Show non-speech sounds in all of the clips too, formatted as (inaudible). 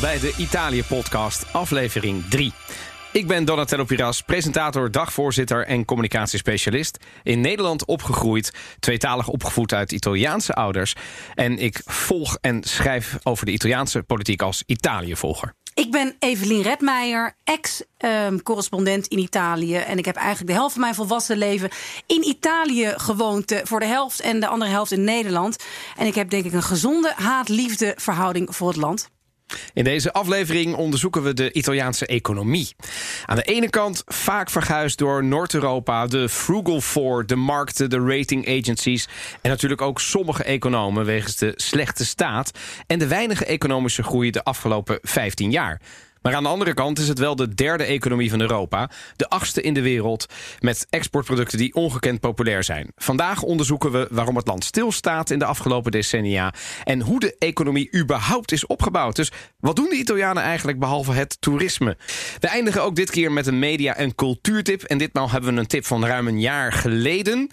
Bij de Italië-podcast, aflevering 3. Ik ben Donatello Piras, presentator, dagvoorzitter en communicatiespecialist. In Nederland opgegroeid, tweetalig opgevoed uit Italiaanse ouders. En ik volg en schrijf over de Italiaanse politiek als Italië-volger. Ik ben Evelien Redmeijer, ex-correspondent in Italië. En ik heb eigenlijk de helft van mijn volwassen leven in Italië gewoond. eh, Voor de helft en de andere helft in Nederland. En ik heb denk ik een gezonde haat-liefde verhouding voor het land. In deze aflevering onderzoeken we de Italiaanse economie. Aan de ene kant vaak verguisd door Noord-Europa, de Frugal Four, de markten, de rating agencies en natuurlijk ook sommige economen wegens de slechte staat en de weinige economische groei de afgelopen 15 jaar. Maar aan de andere kant is het wel de derde economie van Europa, de achtste in de wereld, met exportproducten die ongekend populair zijn. Vandaag onderzoeken we waarom het land stilstaat in de afgelopen decennia en hoe de economie überhaupt is opgebouwd. Dus wat doen de Italianen eigenlijk behalve het toerisme? We eindigen ook dit keer met een media- en cultuurtip. En ditmaal hebben we een tip van ruim een jaar geleden.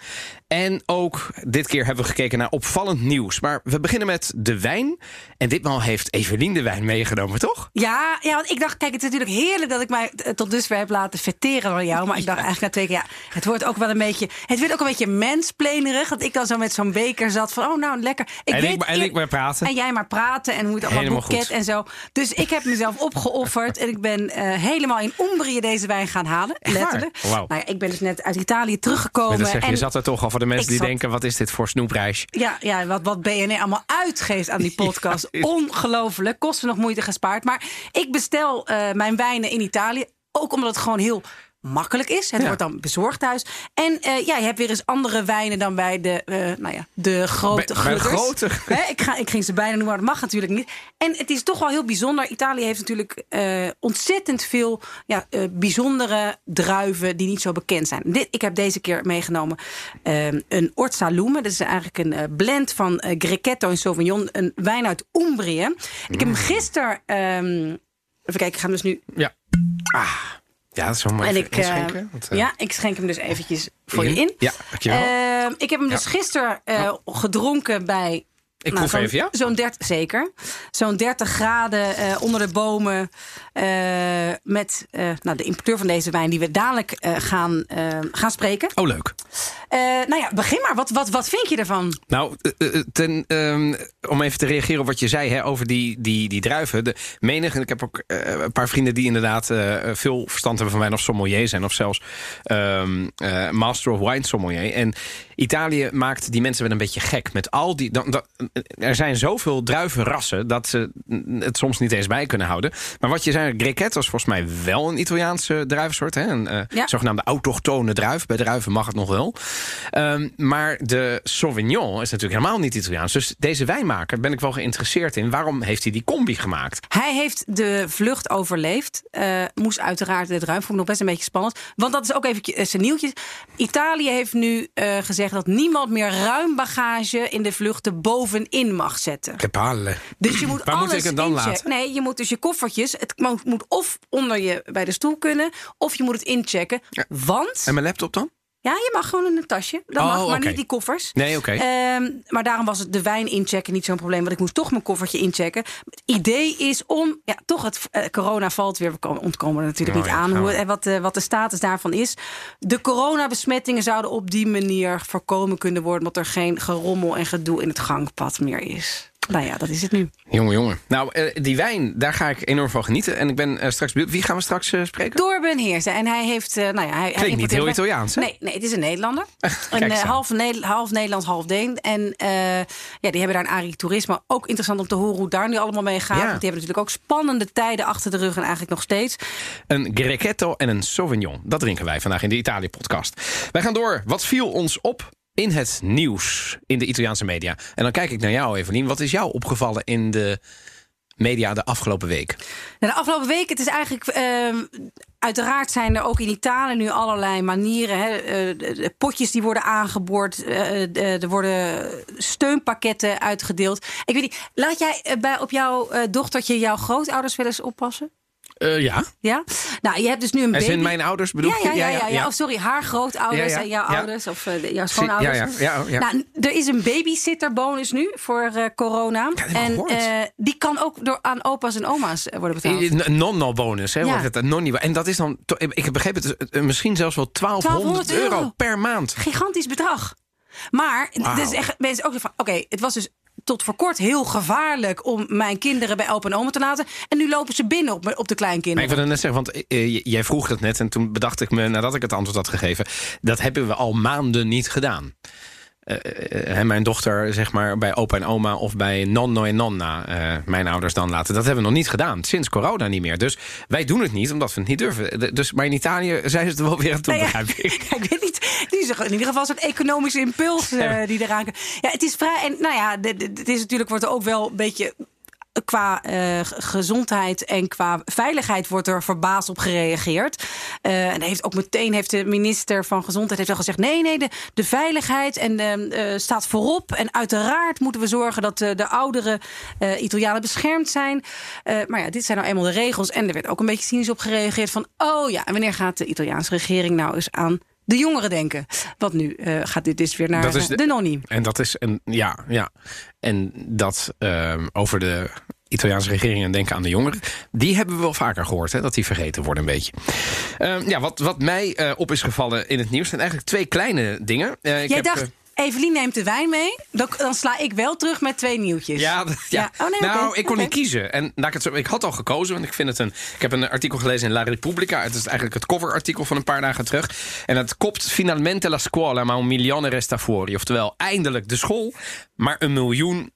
En ook dit keer hebben we gekeken naar opvallend nieuws. Maar we beginnen met de wijn. En ditmaal heeft Evelien de wijn meegenomen, toch? Ja, ja, want ik dacht, kijk, het is natuurlijk heerlijk dat ik mij tot dusver heb laten verteren door jou. Maar ik dacht eigenlijk na twee keer, ja, het wordt ook wel een beetje, het wordt ook een beetje mensplenerig. Dat ik dan zo met zo'n beker zat van, oh nou, lekker. Ik En weet, ik, en ik maar praten. En jij maar praten en hoe het allemaal boeket goed. en zo. Dus ik heb mezelf opgeofferd en ik ben eh, helemaal in Umbrië deze wijn gaan halen. Echt letterlijk. Nou ja, ik ben dus net uit Italië teruggekomen. Dan zeg je, en je zat er toch al voor de mensen die denken: wat is dit voor snoepreis? ja, ja wat, wat BNR allemaal uitgeeft aan die (laughs) podcast. Ja, Ongelooflijk. Kost me nog moeite gespaard. Maar ik bestel eh, mijn wijnen in Italië. Ook omdat het gewoon heel makkelijk is. Het Ja. wordt dan bezorgd thuis. En eh, ja, je hebt weer eens andere wijnen dan bij de, eh, nou ja, de grote Bij- bij grote- ik, ga, ik ging ze bijna noemen, maar dat mag natuurlijk niet. En het is toch wel heel bijzonder. Italië heeft natuurlijk eh, ontzettend veel ja, bijzondere druiven die niet zo bekend zijn. Dit, ik heb deze keer meegenomen een Orzalume. Dat is eigenlijk een blend van Grechetto en Sauvignon. Een wijn uit Umbrië. Ik heb hem gisteren... ehm, even kijken, ik ga hem dus nu... Ja. Ah, ja, dat is wel mooi. En ik, want, eh, ja, ik schenk hem dus eventjes voor hier. je in. Ja, dankjewel. Ehm, ik heb hem dus gisteren eh, gedronken bij Ik nou, proef even, ja? Zo'n 30, zeker. Zo'n 30 graden eh, onder de bomen. eh, met eh, nou, de importeur van deze wijn, die we dadelijk gaan, gaan spreken. Oh, leuk. Nou ja, begin maar. Wat, wat, wat vind je ervan? Nou, ten, ehm, om even te reageren op wat je zei hè, over die, die, die druiven. De menige, ik heb ook een paar vrienden die inderdaad veel verstand hebben van wijn of sommelier zijn. Of zelfs ehm, eh, master of wine sommelier. En Italië maakt die mensen wel een beetje gek. Met al die, dan, dan- er zijn zoveel druivenrassen dat ze het soms niet eens bij kunnen houden. Maar wat je zei, Grechetto is volgens mij wel een Italiaanse druivensoort. Hè? Een eh, Ja. zogenaamde autochtone druif. Bij druiven mag het nog wel. Ehm, maar de Sauvignon is natuurlijk helemaal niet Italiaans. Dus deze wijnmaker ben ik wel geïnteresseerd in. Waarom heeft hij die combi gemaakt? Hij heeft de vlucht overleefd. Eh, moest uiteraard de druif. Vond ik nog best een beetje spannend. Want dat is ook even eh, zijn nieuwtjes. Italië heeft nu gezegd dat niemand meer ruim bagage in de vluchten bovenin mag zetten. Palle. Dus je moet Waar moet alles ik het dan inchecken. laten? Nee, je moet dus je koffertjes. Het mo- moet of onder je bij de stoel kunnen, of je moet het inchecken. Want En mijn laptop dan? Ja, je mag gewoon in een tasje. Dat Oh, mag, maar niet die koffers. Nee, oké. Ehm, maar daarom was het de wijn inchecken niet zo'n probleem. Want ik moest toch mijn koffertje inchecken. Het idee is om, ja, toch het eh, corona valt weer. We komen- ontkomen er natuurlijk Oh, niet ja, aan hoe, en wat, de, wat de status daarvan is. De coronabesmettingen zouden op die manier voorkomen kunnen worden. Omdat er geen gerommel en gedoe in het gangpad meer is. Nou ja, dat is het nu. Jongen, jongen. Nou, eh, die wijn, daar ga ik enorm van genieten. En ik ben eh, straks. Wie gaan we straks eh, spreken? Dorben Heersen. En hij heeft. nou ja, hij, Klinkt niet heel Italiaans, hè? Nee, nee, het is een Nederlander. (laughs) Een half, half Nederlands, half Deen. En ja, die hebben daar een Arie Toerisme. Ook interessant om te horen hoe daar nu allemaal mee gaat. Want die hebben natuurlijk ook spannende tijden achter de rug. En eigenlijk nog steeds. Een Grechetto en een Sauvignon. Dat drinken wij vandaag in de Italië-podcast. Wij gaan door. Wat viel ons op? In het nieuws in de Italiaanse media. En dan kijk ik naar jou, Evelien. Wat is jou opgevallen in de media de afgelopen week? Nou, de afgelopen week, het is eigenlijk. Uh, uiteraard zijn er ook in Italië nu allerlei manieren. Hè, uh, potjes die worden aangeboord. Uh, er worden steunpakketten uitgedeeld. Ik weet niet, laat jij bij, op jouw dochtertje jouw grootouders wel eens oppassen? Uh, ja. Ja? Nou, je hebt dus nu een baby. zijn mijn ouders bedoel ja, ja, ja, ja, ja, Of sorry, haar grootouders en jouw ouders. Of uh, jouw schoonouders. Ja, ja, ja, Nou, er is een babysitterbonus nu voor uh, corona. en die kan ook door aan opa's en oma's worden betaald. Nonno-bonus, hè? Ja. Het, nonni en dat is dan, ik begreep het, misschien zelfs wel 1200, euro. per maand. Gigantisch bedrag. Maar, wow. is echt, mensen ook van, oké, het was dus tot voor kort heel gevaarlijk om mijn kinderen bij opa en oma te laten. En nu lopen ze binnen op, de kleinkinderen. ik wilde net zeggen, want uh, jij vroeg dat net. En toen bedacht ik me, nadat ik het antwoord had gegeven. Dat hebben we al maanden niet gedaan. Uh, mijn dochter zeg maar bij opa en oma of bij nonno en nonna, uh, mijn ouders dan laten. Dat hebben we nog niet gedaan, sinds corona niet meer. Dus wij doen het niet, omdat we het niet durven. Dus, maar in Italië (laughs) zijn ze het wel weer aan het doen, begrijp ik. (laughs) ik weet niet, die is in ieder geval een economische impuls uh, die eraan... Ja, het is vrij, en nou ja, het is natuurlijk, wordt er ook wel een beetje qua uh, gezondheid en qua veiligheid wordt er verbaasd op gereageerd. Uh, en heeft ook meteen heeft de minister van Gezondheid heeft al gezegd: nee, nee, de, de veiligheid en, uh, staat voorop. En uiteraard moeten we zorgen dat de oudere Italianen beschermd zijn. maar ja, dit zijn nou eenmaal de regels. En er werd ook een beetje cynisch op gereageerd van: oh ja, en wanneer gaat de Italiaanse regering nou eens aan de jongeren denken. Want nu uh, gaat dit dus weer naar de, de nonnie. En dat is een ja, ja. En dat uh, over de Italiaanse regering en denken aan de jongeren. Die hebben we wel vaker gehoord, hè, dat die vergeten worden een beetje. Uh, ja, wat, wat mij uh, op is gevallen in het nieuws zijn eigenlijk twee kleine dingen. Ik Jij heb, dacht, Evelien neemt de wijn mee. Dan, dan, sla ik wel terug met twee nieuwtjes. Ja, (laughs) ja. ja. Oh, nee, nou, okay. ik kon okay. niet kiezen. En ik, het zo, ik had al gekozen, want ik vind het een. Ik heb een artikel gelezen in La Repubblica. Het is eigenlijk het coverartikel van een paar dagen terug. En het kopt finalmente la scuola, ma un milione resta fuori. Oftewel, eindelijk de school, maar een miljoen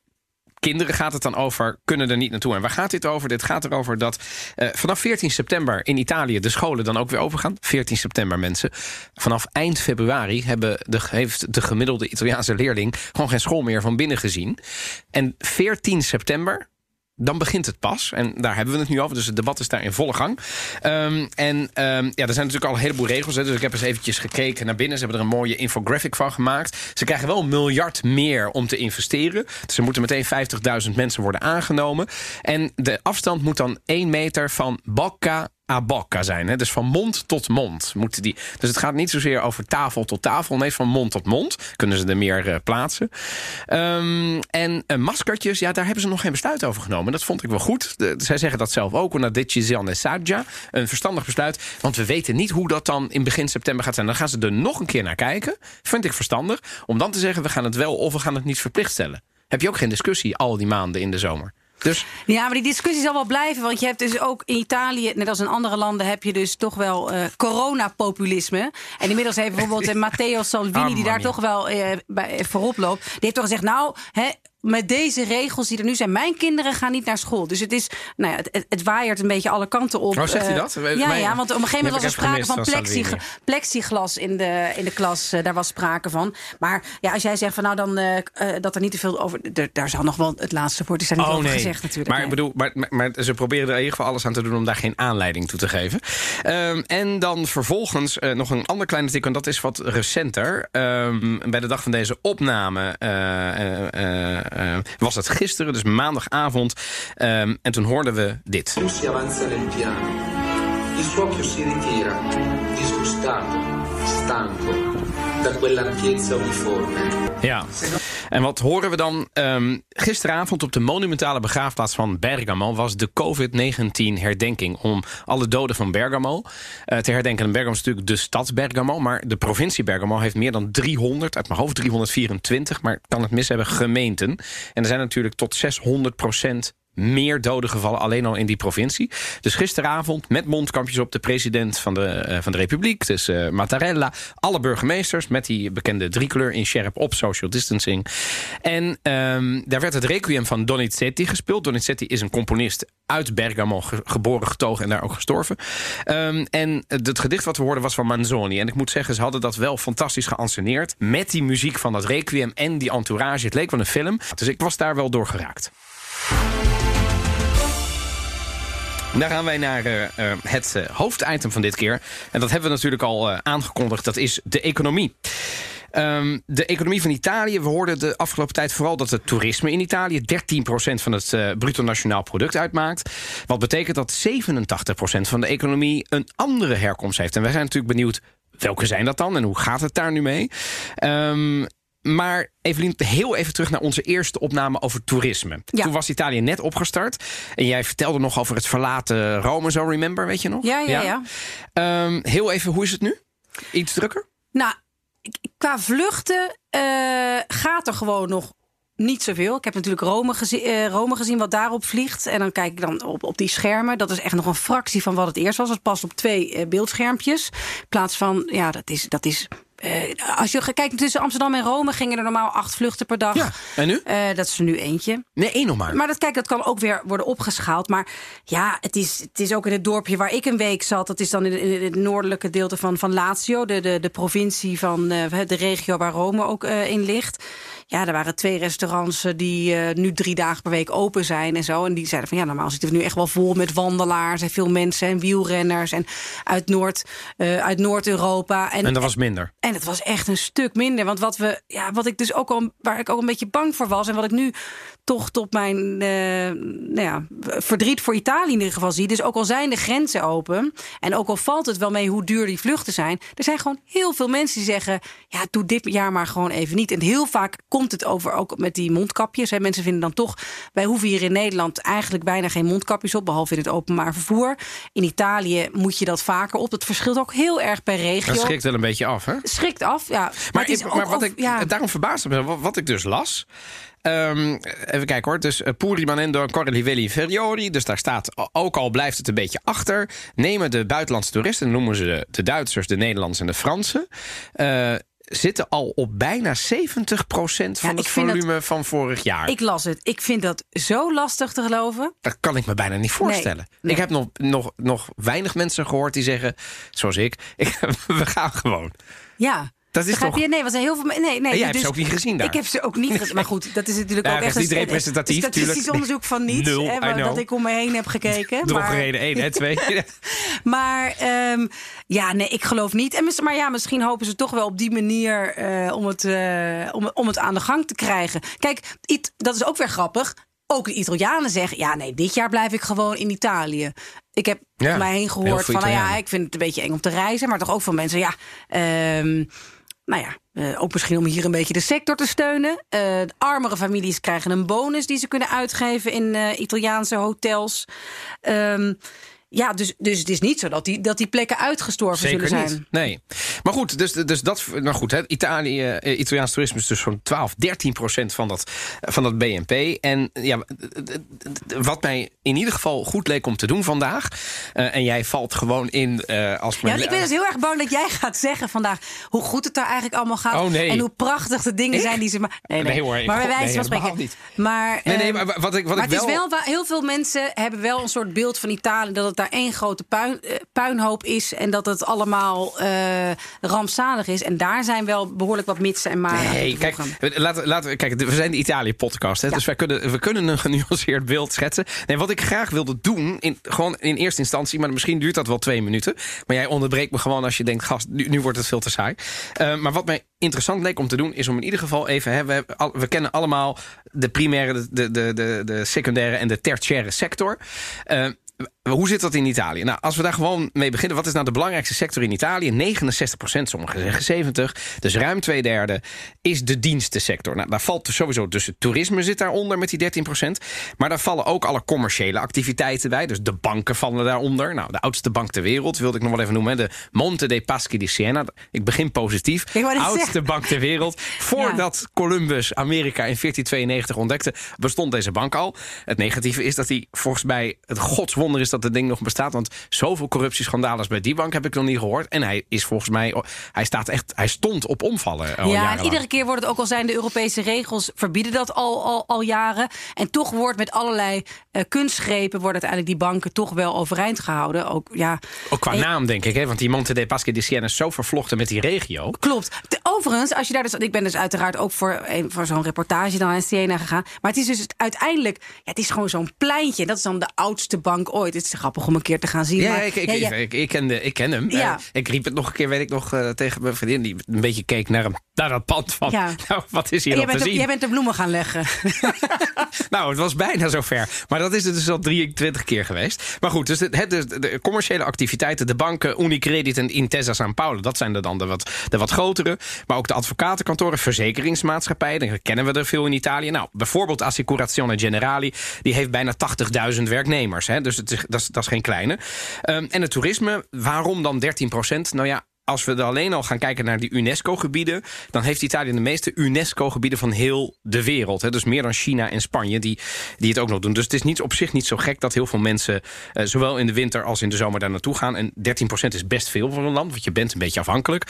kinderen gaat het dan over, kunnen er niet naartoe. En waar gaat dit over? Dit gaat erover dat uh, vanaf 14 september in Italië de scholen dan ook weer overgaan. 14 september mensen. Vanaf eind februari hebben de, heeft de gemiddelde Italiaanse leerling gewoon geen school meer van binnen gezien. En 14 september, dan begint het pas. En daar hebben we het nu over. Dus het debat is daar in volle gang. Um, en um, ja, er zijn natuurlijk al een heleboel regels. Hè, dus ik heb eens eventjes gekeken naar binnen. Ze hebben er een mooie infographic van gemaakt. Ze krijgen wel een miljard meer om te investeren. Dus er moeten meteen 50.000 mensen worden aangenomen. En de afstand moet dan 1 meter van Bocca a bocca zijn. Hè? Dus van mond tot mond. Moeten die, dus het gaat niet zozeer over tafel tot tafel. Nee, van mond tot mond. Kunnen ze er meer uh, plaatsen. Um, en uh, maskertjes, ja, daar hebben ze nog geen besluit over genomen. Dat vond ik wel goed. Zij zeggen dat zelf ook. Een verstandig besluit. Want we weten niet hoe dat dan in begin september gaat zijn. Dan gaan ze er nog een keer naar kijken. Vind ik verstandig. Om dan te zeggen, we gaan het wel of we gaan het niet verplicht stellen. Heb je ook geen discussie al die maanden in de zomer? Dus... Ja, maar die discussie zal wel blijven. Want je hebt dus ook in Italië, net als in andere landen, heb je dus toch wel uh, coronapopulisme. En inmiddels heeft bijvoorbeeld (laughs) Matteo Salvini, die daar toch wel uh, bij, voorop loopt, die heeft toch gezegd: Nou, hè, met deze regels die er nu zijn, mijn kinderen gaan niet naar school. Dus het is, nou ja, het, het waaiert een beetje alle kanten op. Hoe zegt hij dat? Ja, ja, want op een gegeven moment was er sprake van plexig, plexiglas in de, in de klas. Uh, daar was sprake van. Maar ja, als jij zegt van nou dan uh, dat er niet te veel over. daar zal nog wel het laatste woord is daar niet oh, over nee. gezegd natuurlijk. Maar, ik bedoel, maar, maar, maar, ze proberen er in ieder geval alles aan te doen om daar geen aanleiding toe te geven. Um, en dan vervolgens nog een ander klein artikel, en dat is wat recenter. Um, bij de dag van deze opname uh, was het gisteren, dus maandagavond. Um, en toen hoorden we dit. Avanza nel piano. Il suo si ritira, disgustato, stanco, da uniforme. Ja. En wat horen we dan? Um, gisteravond op de monumentale begraafplaats van Bergamo was de COVID-19 herdenking om alle doden van Bergamo uh, te herdenken. En Bergamo is natuurlijk de stad Bergamo, maar de provincie Bergamo heeft meer dan 300, uit mijn hoofd 324, maar kan het mis hebben, gemeenten. En er zijn natuurlijk tot 600 procent meer doden gevallen alleen al in die provincie. Dus gisteravond met mondkampjes op de president van de, eh, van de Republiek, dus uh, Mattarella, alle burgemeesters met die bekende driekleur in scherp op social distancing. En um, daar werd het requiem van Donizetti gespeeld. Donizetti is een componist uit Bergamo, geboren, getogen en daar ook gestorven. Um, en het gedicht wat we hoorden was van Manzoni. En ik moet zeggen, ze hadden dat wel fantastisch geanceneerd. Met die muziek van dat requiem en die entourage. Het leek wel een film. Dus ik was daar wel door geraakt. Dan gaan wij naar uh, uh, het uh, hoofditem van dit keer. En dat hebben we natuurlijk al aangekondigd. Dat is de economie. Um, de economie van Italië, we hoorden de afgelopen tijd vooral dat het toerisme in Italië 13% van het bruto nationaal product uitmaakt. Wat betekent dat 87% van de economie een andere herkomst heeft. En wij zijn natuurlijk benieuwd welke zijn dat dan en hoe gaat het daar nu mee? Um, maar Evelien, heel even terug naar onze eerste opname over toerisme. Ja. Toen was Italië net opgestart. En jij vertelde nog over het verlaten Rome, zo remember, weet je nog? Ja, ja, ja. ja. Um, heel even, hoe is het nu? Iets drukker? Nou, qua vluchten uh, gaat er gewoon nog niet zoveel. Ik heb natuurlijk Rome, gezien, uh, Rome gezien wat daarop vliegt. En dan kijk ik dan op, op die schermen. Dat is echt nog een fractie van wat het eerst was. Het past op twee uh, beeldschermpjes. In plaats van, ja, dat is, dat is uh, als je kijkt tussen Amsterdam en Rome gingen er normaal acht vluchten per dag. Ja, en nu? Uh, dat is er nu eentje. Nee, één nog maar. Maar dat, kijk, dat kan ook weer worden opgeschaald. Maar ja, het is, het is ook in het dorpje waar ik een week zat. Dat is dan in, in het noordelijke deel van, van Lazio. De, de, de provincie van uh, de regio waar Rome ook in ligt. Ja, er waren twee restaurants die nu drie dagen per week open zijn en zo. En die zeiden van ja, normaal zitten we nu echt wel vol met wandelaars en veel mensen en wielrenners. En uit Noord, uit Noord-Europa. En, en dat was minder. En het was echt een stuk minder. Want wat we, ja, wat ik dus ook al, waar ik ook een beetje bang voor was. En wat ik nu toch tot mijn uh, nou ja, verdriet voor Italië in ieder geval zie. Dus ook al zijn de grenzen open. En ook al valt het wel mee hoe duur die vluchten zijn. Er zijn gewoon heel veel mensen die zeggen. Ja, doe dit jaar maar gewoon even niet. En heel vaak komt het over ook met die mondkapjes. Hè. Mensen vinden dan toch. Wij hoeven hier in Nederland eigenlijk bijna geen mondkapjes op. Behalve in het openbaar vervoer. In Italië moet je dat vaker op. Dat verschilt ook heel erg per regio. Dat schrikt wel een beetje af, hè? Schrikt af, ja. Maar, maar, is maar wat ik ja. daarom verbaasde me, wat, wat ik dus las. Um, even kijken hoor. Dus uh, Puri Manendo Corre Livelli Inferiori. Dus daar staat, ook al blijft het een beetje achter... nemen de buitenlandse toeristen, noemen ze de, de Duitsers, de Nederlanders en de Fransen... Uh, zitten al op bijna 70% van ja, het volume dat, van vorig jaar. Ik las het. Ik vind dat zo lastig te geloven. Dat kan ik me bijna niet voorstellen. Nee, nee. Ik heb nog, nog, nog weinig mensen gehoord die zeggen, zoals ik, ik (laughs) we gaan gewoon. Ja, dat is toch... Je, nee, was heel veel. Nee, nee. En jij dus, hebt ze ook niet gezien daar. Ik heb ze ook niet gezien. Maar goed, dat is natuurlijk ja, ook echt niet representatief. Een statistisch onderzoek van niets. Nul, hè, dat ik om me heen heb gekeken. Drogreden 1 en 2. maar um, (laughs) ja, nee, ik geloof niet. En, maar ja, misschien hopen ze toch wel op die manier uh, om, het, uh, om, om het aan de gang te krijgen. Kijk, it, dat is ook weer grappig ook de Italianen zeggen: ja, nee, dit jaar blijf ik gewoon in Italië. Ik heb ja, mij heen gehoord van, nou ja, ik vind het een beetje eng om te reizen, maar toch ook van mensen, ja, um, nou ja, uh, ook misschien om hier een beetje de sector te steunen. Uh, armere families krijgen een bonus die ze kunnen uitgeven in uh, Italiaanse hotels. Um, ja, dus, dus het is niet zo dat die, dat die plekken uitgestorven Zeker zullen zijn. Niet. Nee. Maar goed, dus, dus dat. Nou goed, hè, Italië, eh, Italiaans toerisme is dus zo'n 12, 13 procent van dat, van dat BNP. En ja, wat mij in ieder geval goed leek om te doen vandaag. Uh, en jij valt gewoon in uh, als. Ja, ik ben dus heel erg bang dat jij gaat zeggen vandaag hoe goed het daar eigenlijk allemaal gaat. Oh, nee. En hoe prachtig de dingen ik? zijn die ze maken. Nee, nee. nee hoor, maar bij wijze nee, van spreken. Niet. Maar, nee, nee, um, maar wat ik, wat maar ik het wel... is wel. Heel veel mensen hebben wel een soort beeld van Italië dat het daar één grote puin, uh, puinhoop is en dat het allemaal uh, rampzalig is. En daar zijn wel behoorlijk wat mitsen en maren. Nee, kijk, laten, laten, kijk, we zijn de Italië-podcast, ja. dus wij kunnen, we kunnen een genuanceerd beeld schetsen. Nee, wat ik graag wilde doen, in, gewoon in eerste instantie, maar misschien duurt dat wel twee minuten. Maar jij onderbreekt me gewoon als je denkt, gast, nu, nu wordt het veel te saai. Uh, maar wat mij interessant leek om te doen, is om in ieder geval even, hè, we, al, we kennen allemaal de primaire, de, de, de, de secundaire en de tertiaire sector. Uh, hoe zit dat in Italië? Nou, als we daar gewoon mee beginnen, wat is nou de belangrijkste sector in Italië? 69 procent, sommigen zeggen 70, dus ruim twee derde is de dienstensector. Nou, daar valt sowieso dus het toerisme zit daaronder met die 13 procent, maar daar vallen ook alle commerciële activiteiten bij. Dus de banken vallen daaronder. Nou, de oudste bank ter wereld wilde ik nog wel even noemen, de Monte dei Paschi di Siena. Ik begin positief. Oudste bank ter wereld. (laughs) Voordat Columbus Amerika in 1492 ontdekte, bestond deze bank al. Het negatieve is dat hij volgens mij het godswonder is dat het ding nog bestaat. Want zoveel corruptieschandalen bij die bank heb ik nog niet gehoord. En hij is volgens mij, hij staat echt, hij stond op omvallen. Al ja, en iedere keer wordt het ook al zijn de Europese regels verbieden dat al, al, al jaren. En toch wordt met allerlei uh, kunstgrepen worden uiteindelijk die banken toch wel overeind gehouden. Ook, ja, ook qua naam, denk ik. Hè? Want die Monte dei Paschi di Siena is zo vervlochten met die regio. Klopt. overigens, als je daar dus, ik ben dus uiteraard ook voor, voor zo'n reportage dan in Siena gegaan. Maar het is dus uiteindelijk, ja, het is gewoon zo'n pleintje. Dat is dan de oudste bank ooit. Het is grappig om een keer te gaan zien. Ja, ik, ik, ik, ik, ken ik ken hem. Ja. Uh, ik riep het nog een keer, weet ik nog, uh, tegen mijn vriendin die een beetje keek naar, hem, naar dat pand van. Ja. (laughs) Nou, wat is hier nog te zien? Jij bent de bloemen gaan leggen. (laughs) nou, het was bijna zover. Maar dat is het dus al 23 keer geweest. Maar goed, dus, het, dus de commerciële activiteiten, de banken, Unicredit en Intesa San Paulo, dat zijn er dan de wat, de wat grotere. Maar ook de advocatenkantoren, verzekeringsmaatschappijen, dan kennen we er veel in Italië. Nou, bijvoorbeeld Assicurazione Generali, die heeft bijna 80.000 werknemers. Hè, dus het is, dat, is, dat is geen kleine. Um, en het toerisme, waarom dan 13 procent? Nou ja, als we er alleen al gaan kijken naar die UNESCO-gebieden... dan heeft Italië de meeste UNESCO-gebieden van heel de wereld. Dus meer dan China en Spanje die, die het ook nog doen. Dus het is niet, op zich niet zo gek dat heel veel mensen... Uh, zowel in de winter als in de zomer daar naartoe gaan. En 13% is best veel voor een land, want je bent een beetje afhankelijk.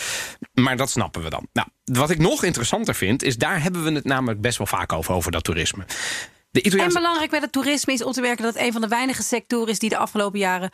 Maar dat snappen we dan. Nou, wat ik nog interessanter vind, is daar hebben we het namelijk best wel vaak over, over dat toerisme. De Italiaanse... En belangrijk bij het toerisme is om te werken dat het een van de weinige sectoren is die de afgelopen jaren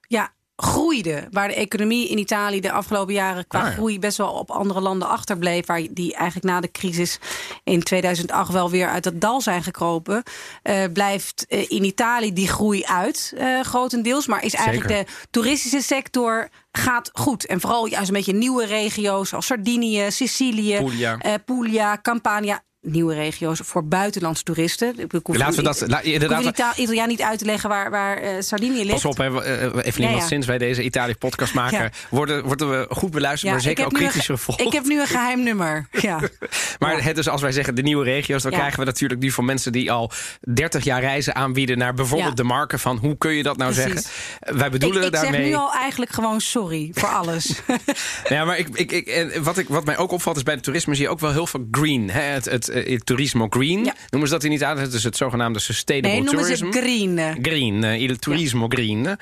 ja, groeide. Waar de economie in Italië de afgelopen jaren qua ah, groei best wel op andere landen achterbleef. Waar die eigenlijk na de crisis in 2008 wel weer uit het dal zijn gekropen. Uh, blijft uh, in Italië die groei uit, uh, grotendeels. Maar is eigenlijk Zeker. de toeristische sector gaat goed. En vooral juist een beetje nieuwe regio's als Sardinië, Sicilië, Puglia, Puglia Campania nieuwe regio's voor buitenlandse toeristen. Laten we dat la, inderdaad. Italiaan niet uit te leggen waar, waar uh, Sardinië ligt. Pas op, hè, eh, even ja, ja. sinds wij deze Italië-podcast (laughs) maken, ja. worden, worden we goed beluisterd, maar zeker ook kritisch gevolgd. Ik heb nu een geheim nummer. Ja. (laughs) maar het dus als wij zeggen de nieuwe regio's, dan krijgen we natuurlijk nu van mensen die al 30 jaar reizen aanbieden naar bijvoorbeeld de marken van hoe kun je dat nou Precies. zeggen? Wij bedoelen ik, ik daarmee. Ik zeg nu al eigenlijk gewoon sorry voor alles. (laughs) ja, maar ik, ik, ik, en wat, ik, wat mij ook opvalt is bij het toerisme zie je ook wel heel veel green. Hè? Het, het, het, het turismo green. Ja. Noemen ze dat in Italië? Het is het zogenaamde sustainable nee, noemen tourism. Ze green. Green, uh, il turismo ja. green.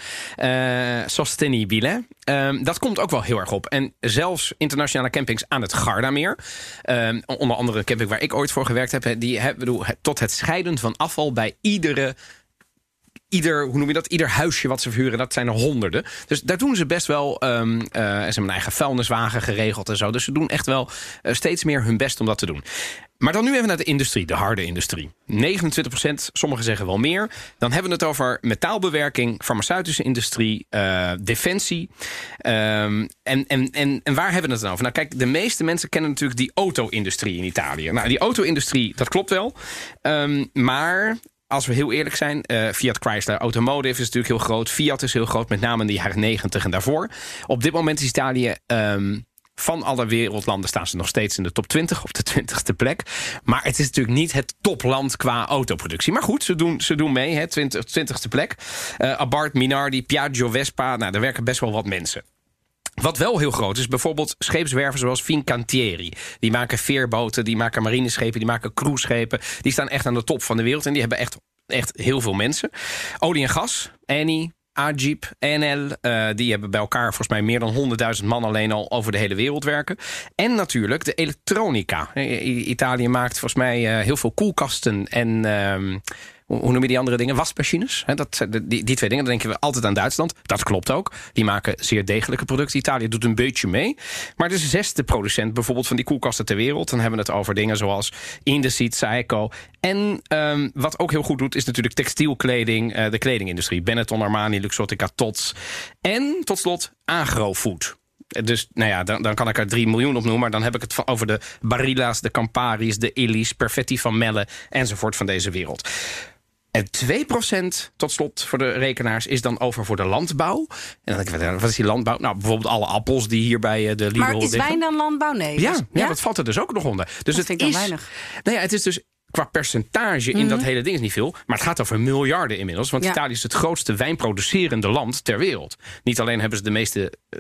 Uh, sostenibile. Um, dat komt ook wel heel erg op. En zelfs internationale campings aan het Gardameer. Um, onder andere een camping waar ik ooit voor gewerkt heb. Die hebben tot het scheiden van afval bij iedere ieder, hoe noem je dat? Ieder huisje wat ze verhuren, dat zijn er honderden. Dus daar doen ze best wel. Um, ze hebben een eigen vuilniswagen geregeld en zo. Dus ze doen echt wel uh, steeds meer hun best om dat te doen. Maar dan nu even naar de industrie, de harde industrie. 29 procent, sommigen zeggen wel meer. Dan hebben we het over metaalbewerking, farmaceutische industrie, uh, defensie. Um, en, en, en, en waar hebben we het dan over? Nou kijk, de meeste mensen kennen natuurlijk die auto-industrie in Italië. Nou, die auto-industrie, dat klopt wel. Um, maar als we heel eerlijk zijn, uh, Fiat Chrysler Automotive is natuurlijk heel groot. Fiat is heel groot, met name in de jaren 90 en daarvoor. Op dit moment is Italië um, van alle wereldlanden staan ze nog steeds in de top 20, op de 20ste plek. Maar het is natuurlijk niet het topland qua autoproductie. Maar goed, ze doen, ze doen mee, hè, 20, 20ste plek. Uh, Minardi, Piaggio, Vespa, nou, daar werken best wel wat mensen. Wat wel heel groot is, bijvoorbeeld scheepswerven zoals Fincantieri. Die maken veerboten, die maken marineschepen, die maken cruiseschepen. Die staan echt aan de top van de wereld en die hebben echt, echt heel veel mensen. Olie en gas, Eni, Ajib, NL, uh, die hebben bij elkaar volgens mij meer dan 100.000 man alleen al over de hele wereld werken. En natuurlijk de elektronica. Italië maakt volgens mij uh, heel veel koelkasten en... Uh, hoe noem je die andere dingen? Wasmachines. dat, die, die twee dingen, dan denken we altijd aan Duitsland. Dat klopt ook. Die maken zeer degelijke producten. Italië doet een beetje mee. Maar de zesde producent bijvoorbeeld van die koelkasten ter wereld... dan hebben we het over dingen zoals Indesit, Saeco. En um, wat ook heel goed doet, is natuurlijk textielkleding... Uh, de kledingindustrie. Benetton, Armani, Luxottica, Tots. En tot slot agrofood. Dus nou ja, dan, dan kan ik er 3 miljoen op noemen. Maar dan heb ik het over de Barilla's, de Campari's, de Illy's, Perfetti van Melle enzovoort van deze wereld. En 2% tot slot voor de rekenaars is dan over voor de landbouw. En dan denk ik, wat is die landbouw? Nou, bijvoorbeeld alle appels die hier bij de Lidl Maar is wijn dan landbouw? Nee. Ja, Dus- ja, dat valt er dus ook nog onder. Dus Dat het vind ik is, weinig. Nou ja, het is dus qua percentage in dat hele ding is niet veel. Maar het gaat over miljarden inmiddels. Want Mhm. Ja. Italië is het grootste wijnproducerende land ter wereld. Niet alleen hebben ze de meeste eh,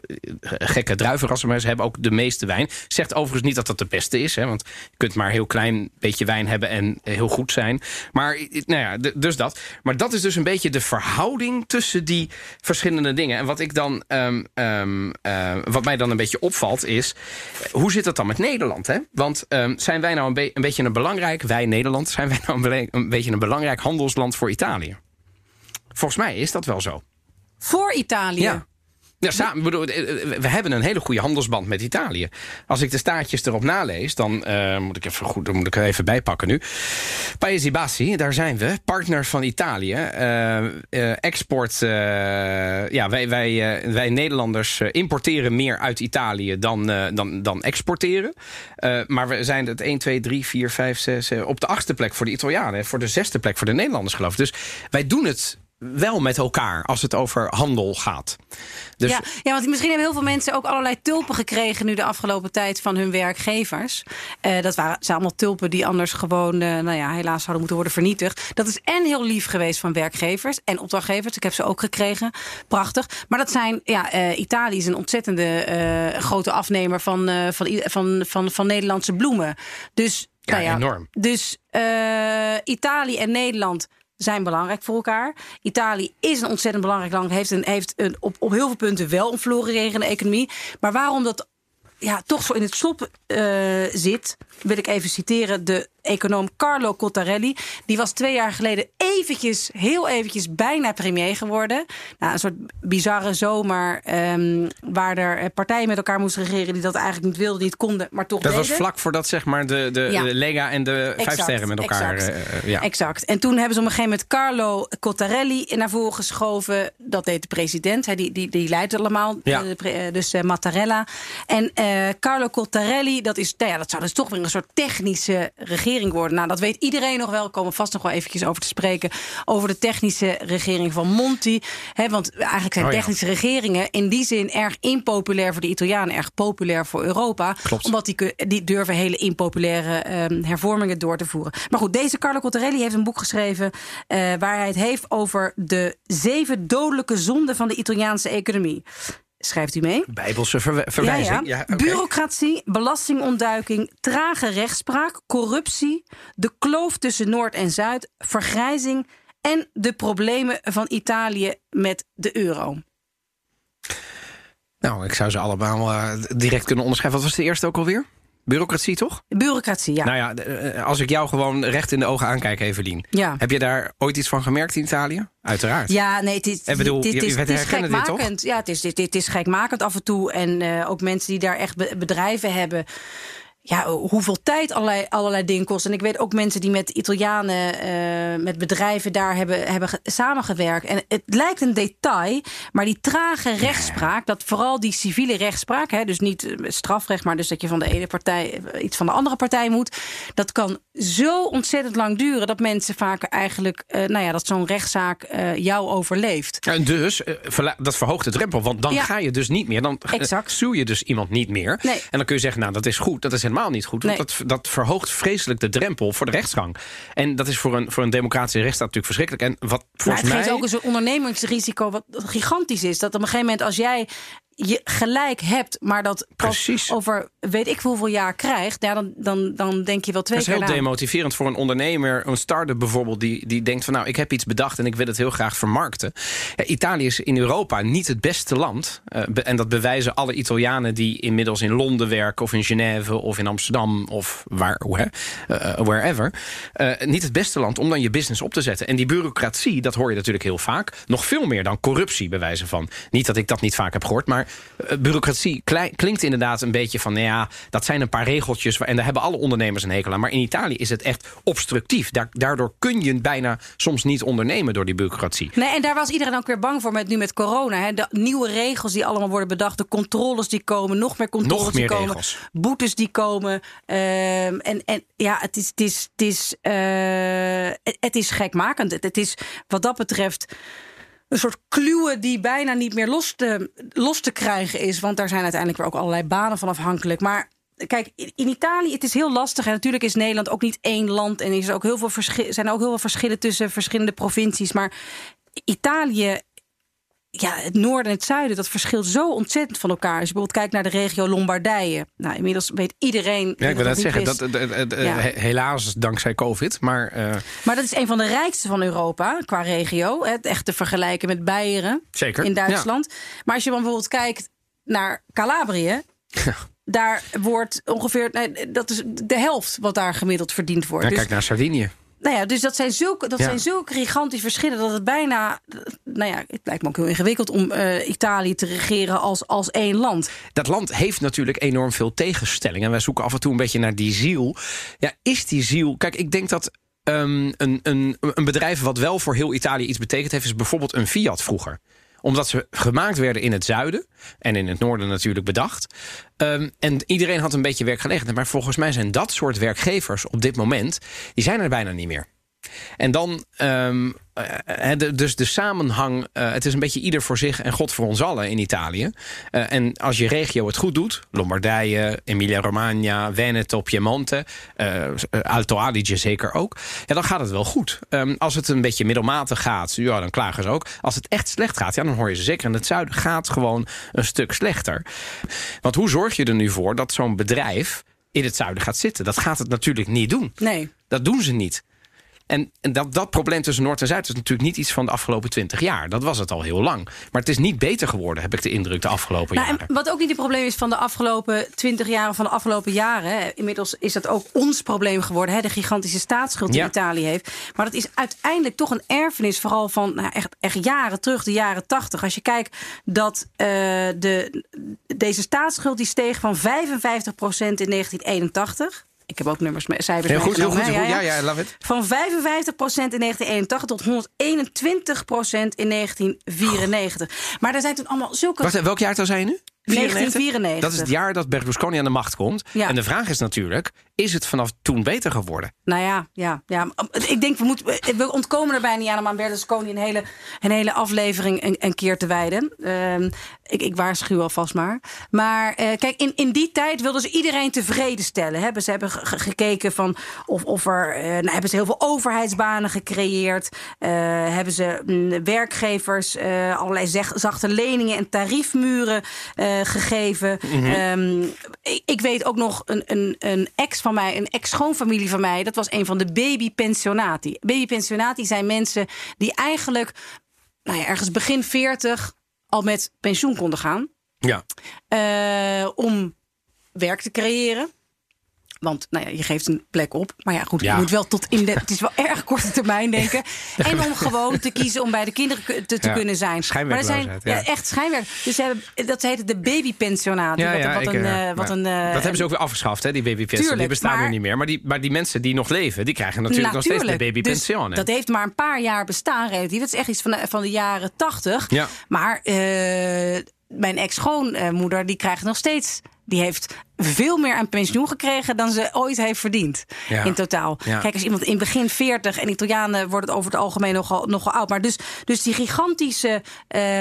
gekke druivenrassen... maar ze hebben ook de meeste wijn. Zegt overigens niet dat dat de beste is. Hè, want je kunt maar een heel klein beetje wijn hebben en heel goed zijn. Maar eh, nou ja, dus dat. Maar dat is dus een beetje de verhouding tussen die verschillende dingen. En wat ik dan, ehm, ehm, eh, wat mij dan een beetje opvalt is, eh, hoe zit dat dan met Nederland? Hè? Want ehm, zijn wij nou een, be- een beetje een belangrijk, wij Nederland, zijn wij nou een, beetje een belangrijk handelsland voor Italië? Volgens mij is dat wel zo. Voor Italië. Ja. Ja, eh, eh, we hebben een hele goede handelsband met Italië. Als ik de staatjes erop nalees, dan eh, moet ik even goed, dan moet ik er even bijpakken nu. Paesi Bassi, daar zijn we, partner van Italië. Export, ja, wij, wij, wij Nederlanders importeren meer uit Italië dan, dan, dan exporteren. Maar we zijn het 1, 2, 3, 4, 5, 6, eh, op de achtste plek voor de Italianen. Voor de zesde plek voor de Nederlanders, geloof ik. Dus wij doen het wel met elkaar als het over handel gaat. Dus ja, ja, want misschien hebben heel veel mensen ook allerlei tulpen gekregen nu de afgelopen tijd van hun werkgevers. Eh, dat waren, zijn allemaal tulpen die anders gewoon, eh, nou ja, helaas zouden moeten worden vernietigd. Dat is en heel lief geweest van werkgevers en opdrachtgevers. Ik heb ze ook gekregen. Prachtig. Maar dat zijn, ja, eh, Italië is een ontzettende eh, grote afnemer van, eh, van, van, van, van Nederlandse bloemen. Dus, Ja, nou ja, enorm. Dus eh, Italië en Nederland zijn belangrijk voor elkaar. Italië is een ontzettend belangrijk land. Heeft, een, heeft een, op, op heel veel punten wel een florerende economie. Maar waarom dat ja, toch zo in het slop eh, zit, wil ik even citeren de econoom Carlo Cottarelli. Die was twee jaar geleden eventjes, heel eventjes, bijna premier geworden. Nou, een soort bizarre zomer ehm, waar er eh, partijen met elkaar moesten regeren die dat eigenlijk niet wilden, niet konden, maar toch Dat deden. was vlak voordat zeg maar, de, de, Ja. de Lega en de Vijf Exact, Sterren met elkaar... exact. eh, eh, ja. Exact. En toen hebben ze op een gegeven moment Carlo Cottarelli naar voren geschoven. Dat deed de president. Hè, die, die, die leidt allemaal. Ja. De dus eh, Mattarella. En Carlo Cottarelli, dat, is, nou ja, dat zou dus toch weer een soort technische regering worden. Nou, dat weet iedereen nog wel. We komen vast nog wel eventjes over te spreken. Over de technische regering van Monti. Hè, want eigenlijk zijn Oh ja. technische regeringen in die zin erg impopulair voor de Italianen. Erg populair voor Europa. Klopt. Omdat die, die durven hele impopulaire ehm, hervormingen door te voeren. Maar goed, deze Carlo Cottarelli heeft een boek geschreven... eh, waar hij het heeft over de zeven dodelijke zonden van de Italiaanse economie. Schrijft u mee? Bijbelse verwijzing. Ja. Bureaucratie, belastingontduiking, trage rechtspraak, corruptie, de kloof tussen Noord en Zuid, vergrijzing en de problemen van Italië met de euro. Nou, ik zou ze allemaal eh, direct kunnen onderschrijven. Wat was de eerste ook alweer? Bureaucratie, toch? Bureaucratie, ja. Nou ja, eh, als ik jou gewoon recht in de ogen aankijk, Evelien. Ja. Heb je daar ooit iets van gemerkt in Italië? Uiteraard. Ja, nee, het is, bedoel, het is, je- is, het dit, gekmakend. Ja, het is, dit, dit is gekmakend af en toe. En eh, ook mensen die daar echt be- bedrijven hebben. Ja, hoeveel tijd allerlei, allerlei dingen kosten. En ik weet ook mensen die met Italianen, eh, met bedrijven daar hebben, hebben ge- samengewerkt. En het lijkt een detail, maar die trage rechtspraak, dat vooral die civiele rechtspraak, hè, dus niet eh, strafrecht, maar dus dat je van de ene partij eh, iets van de andere partij moet, dat kan zo ontzettend lang duren dat mensen vaak eigenlijk, nou ja, dat zo'n rechtszaak jou overleeft. En dus, dat verhoogt de drempel. Want dan Ja. ga je dus niet meer. Dan Exact. sue je dus iemand niet meer. Nee. En dan kun je zeggen, nou, dat is goed. Dat is helemaal niet goed. Nee. dat, dat verhoogt vreselijk de drempel voor de rechtsgang. En dat is voor een, voor een democratische rechtsstaat natuurlijk verschrikkelijk. En wat Maar volgens het mij... geeft ook een soort ondernemingsrisico wat gigantisch is. Dat op een gegeven moment als jij je gelijk hebt, maar dat pas Precies. over weet ik hoeveel jaar krijgt, ja, dan, dan, dan denk je wel twee Dat is keer heel na. demotiverend voor een ondernemer, een start-up bijvoorbeeld, die, die denkt van nou, ik heb iets bedacht en ik wil het heel graag vermarkten. Ja, Italië is in Europa niet het beste land. eh, be- en dat bewijzen alle Italianen die inmiddels in Londen werken, of in Genève, of in Amsterdam, of waar, eh, wherever. Eh, niet het beste land om dan je business op te zetten. En die bureaucratie, dat hoor je natuurlijk heel vaak. Nog veel meer dan corruptie bewijzen van. Niet dat ik dat niet vaak heb gehoord, maar bureaucratie klinkt inderdaad een beetje van... nou ja, dat zijn een paar regeltjes... en daar hebben alle ondernemers een hekel aan. Maar in Italië is het echt obstructief. daardoor kun je bijna soms niet ondernemen door die bureaucratie. Nee, en daar was iedereen ook weer bang voor met, nu met corona. Hè. De nieuwe regels die allemaal worden bedacht. De controles die komen. Nog meer controles nog meer die komen. Regels. Boetes die komen. Ehm, en, en ja, het is, het is, het is, uh, het is gekmakend. Het, het is wat dat betreft een soort kluwen die bijna niet meer los te, los te krijgen is. Want daar zijn uiteindelijk weer ook allerlei banen van afhankelijk. Maar kijk, in Italië, het is heel lastig. En natuurlijk is Nederland ook niet één land. En er is ook heel veel zijn er ook heel veel verschillen tussen verschillende provincies. Maar Italië ja, het noorden en het zuiden, dat verschilt zo ontzettend van elkaar. Als je bijvoorbeeld kijkt naar de regio Lombardije. Nou, inmiddels weet iedereen. Ja, ik wil net zeggen, dat, helaas dankzij COVID. Maar, uh... maar dat is een van de rijkste van Europa qua regio. Het echt te vergelijken met Beieren Zeker, in Duitsland. Maar als je dan bijvoorbeeld kijkt naar Calabrië. Daar wordt ongeveer, nee, dat is de helft wat daar gemiddeld verdiend wordt. Ja, dus, kijk naar Sardinië. Nou ja, dus dat zijn zulke, dat zijn zulke gigantische verschillen dat het bijna. Nou ja, het lijkt me ook heel ingewikkeld om uh, Italië te regeren als, als één land. Dat land heeft natuurlijk enorm veel tegenstellingen. En wij zoeken af en toe een beetje naar die ziel. Ja, is die ziel. Kijk, ik denk dat um, een, een, een bedrijf wat wel voor heel Italië iets betekend heeft, is bijvoorbeeld een Fiat vroeger omdat ze gemaakt werden in het zuiden. En in het noorden natuurlijk bedacht. Um, en iedereen had een beetje werkgelegenheid. Maar volgens mij zijn dat soort werkgevers op dit moment... die zijn er bijna niet meer. En dan um, uh, dus de samenhang, uh, het is een beetje ieder voor zich en God voor ons allen in Italië. Uh, en als je regio het goed doet, Lombardije, Emilia-Romagna, Veneto, Piemonte, Alto Adige zeker ook, ja, dan gaat het wel goed. Um, als het een beetje middelmatig gaat, ja, dan klagen ze ook. Als het echt slecht gaat, ja, dan hoor je ze zeker. En het zuiden gaat gewoon een stuk slechter. Want hoe zorg je er nu voor dat zo'n bedrijf in het zuiden gaat zitten? Dat gaat het natuurlijk niet doen. Nee. Dat doen ze niet. En, dat, dat probleem tussen Noord en Zuid is natuurlijk niet iets van de afgelopen twintig jaar. Dat was het al heel lang. Maar het is niet beter geworden, heb ik de indruk, de afgelopen nou, jaren. wat ook niet het probleem is van de afgelopen twintig jaar, van de afgelopen jaren. Inmiddels is dat ook ons probleem geworden, hè, de gigantische staatsschuld die Italië heeft. Maar dat is uiteindelijk toch een erfenis, vooral van nou, echt, echt jaren terug, de jaren tachtig. Als je kijkt dat uh, de, deze staatsschuld die steeg van 55% in 1981 ik heb ook nummers, cijfers heel goed, heel goed, ja, ja, ja, love it. Van 55% in 1981 tot 121% in 1994. Maar er zijn toen allemaal zulke... Wacht, welk jaar zijn je nu? 1994. Dat is het jaar dat Berlusconi aan de macht komt. En de vraag is natuurlijk, is het vanaf toen beter geworden? Nou ja, ja, ja. ik denk, we, moeten, we ontkomen er bijna niet aan om aan Berlusconi een hele, een hele aflevering een, een keer te wijden. Uh, ik, ik waarschuw alvast maar. Maar uh, kijk, in, in die tijd wilden ze iedereen tevreden stellen. Hebben ze hebben gekeken van of, of er. Uh, nou, hebben ze heel veel overheidsbanen gecreëerd. Uh, hebben ze mm, werkgevers allerlei zeg, zachte leningen en tariefmuren gegeven. Mm -hmm. ik, ik, weet ook nog een, een, een ex van mij, een ex-schoonfamilie van mij. Dat was een van de babypensionati. Babypensionati zijn mensen die eigenlijk nou ja, ergens begin 40 al met pensioen konden gaan. Ja. Uh, om werk te creëren. Want nou ja, je geeft een plek op. Maar ja, goed, je moet wel tot in de. Het is wel (laughs) erg korte termijn denken. En om gewoon te kiezen om bij de kinderen te, te kunnen zijn. Maar er zijn ja. echt schijnwerk. Dus ze hebben, dat heet de babypensionaat. Ja, ja, wat, wat, een, uh, wat een, uh, dat hebben ze ook weer afgeschaft, hè, die babypensioen. Die bestaan er niet meer. Maar die, maar die mensen die nog leven, die krijgen natuurlijk, nog steeds de babypensioen. Dus dat heeft maar een paar jaar bestaan relatief. Dat is echt iets van de, van de jaren tachtig. Ja. Maar uh, mijn ex-schoonmoeder, die krijgt nog steeds die heeft veel meer aan pensioen gekregen dan ze ooit heeft verdiend. In totaal. Kijk, als iemand in begin 40 en Italianen wordt het over het algemeen nogal, nogal oud. Maar dus, dus die gigantische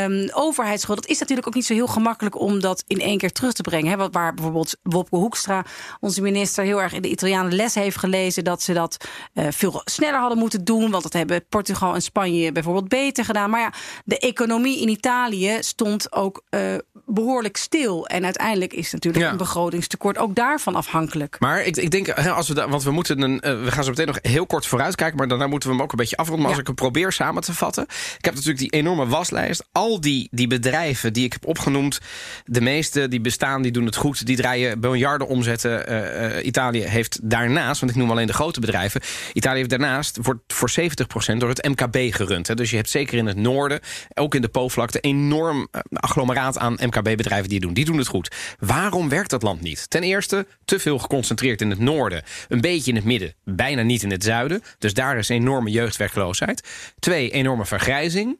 um, overheidsschuld, dat is natuurlijk ook niet zo heel gemakkelijk om dat in één keer terug te brengen. Hè? Waar bijvoorbeeld Wopke Hoekstra, onze minister, heel erg in de Italianen les heeft gelezen dat ze dat uh, veel sneller hadden moeten doen. Want dat hebben Portugal en Spanje bijvoorbeeld beter gedaan. Maar ja, de economie in Italië stond ook uh, behoorlijk stil. En uiteindelijk is natuurlijk Ja. een begrotingstekort ook daarvan afhankelijk. Maar ik, ik denk, als we, want we moeten een, eh, we gaan zo meteen nog heel kort vooruitkijken, maar daarna moeten we hem ook een beetje afronden. Maar Ja. als ik hem probeer samen te vatten, ik heb natuurlijk die enorme waslijst, al die, die bedrijven die ik heb opgenoemd, de meeste die bestaan, die doen het goed, die draaien miljarden omzetten. Eh, eh, Italië heeft daarnaast, want ik noem alleen de grote bedrijven, Italië heeft daarnaast wordt voor 70% door het MKB gerund. Hè. Dus je hebt zeker in het noorden, ook in de Po-vlakte, enorm eh, agglomeraat aan MKB-bedrijven die het doen. Die doen het goed. Waarom werkt dat land niet? Ten eerste, te veel geconcentreerd in het noorden, een beetje in het midden, bijna niet in het zuiden. Dus daar is enorme jeugdwerkloosheid. Twee, enorme vergrijzing.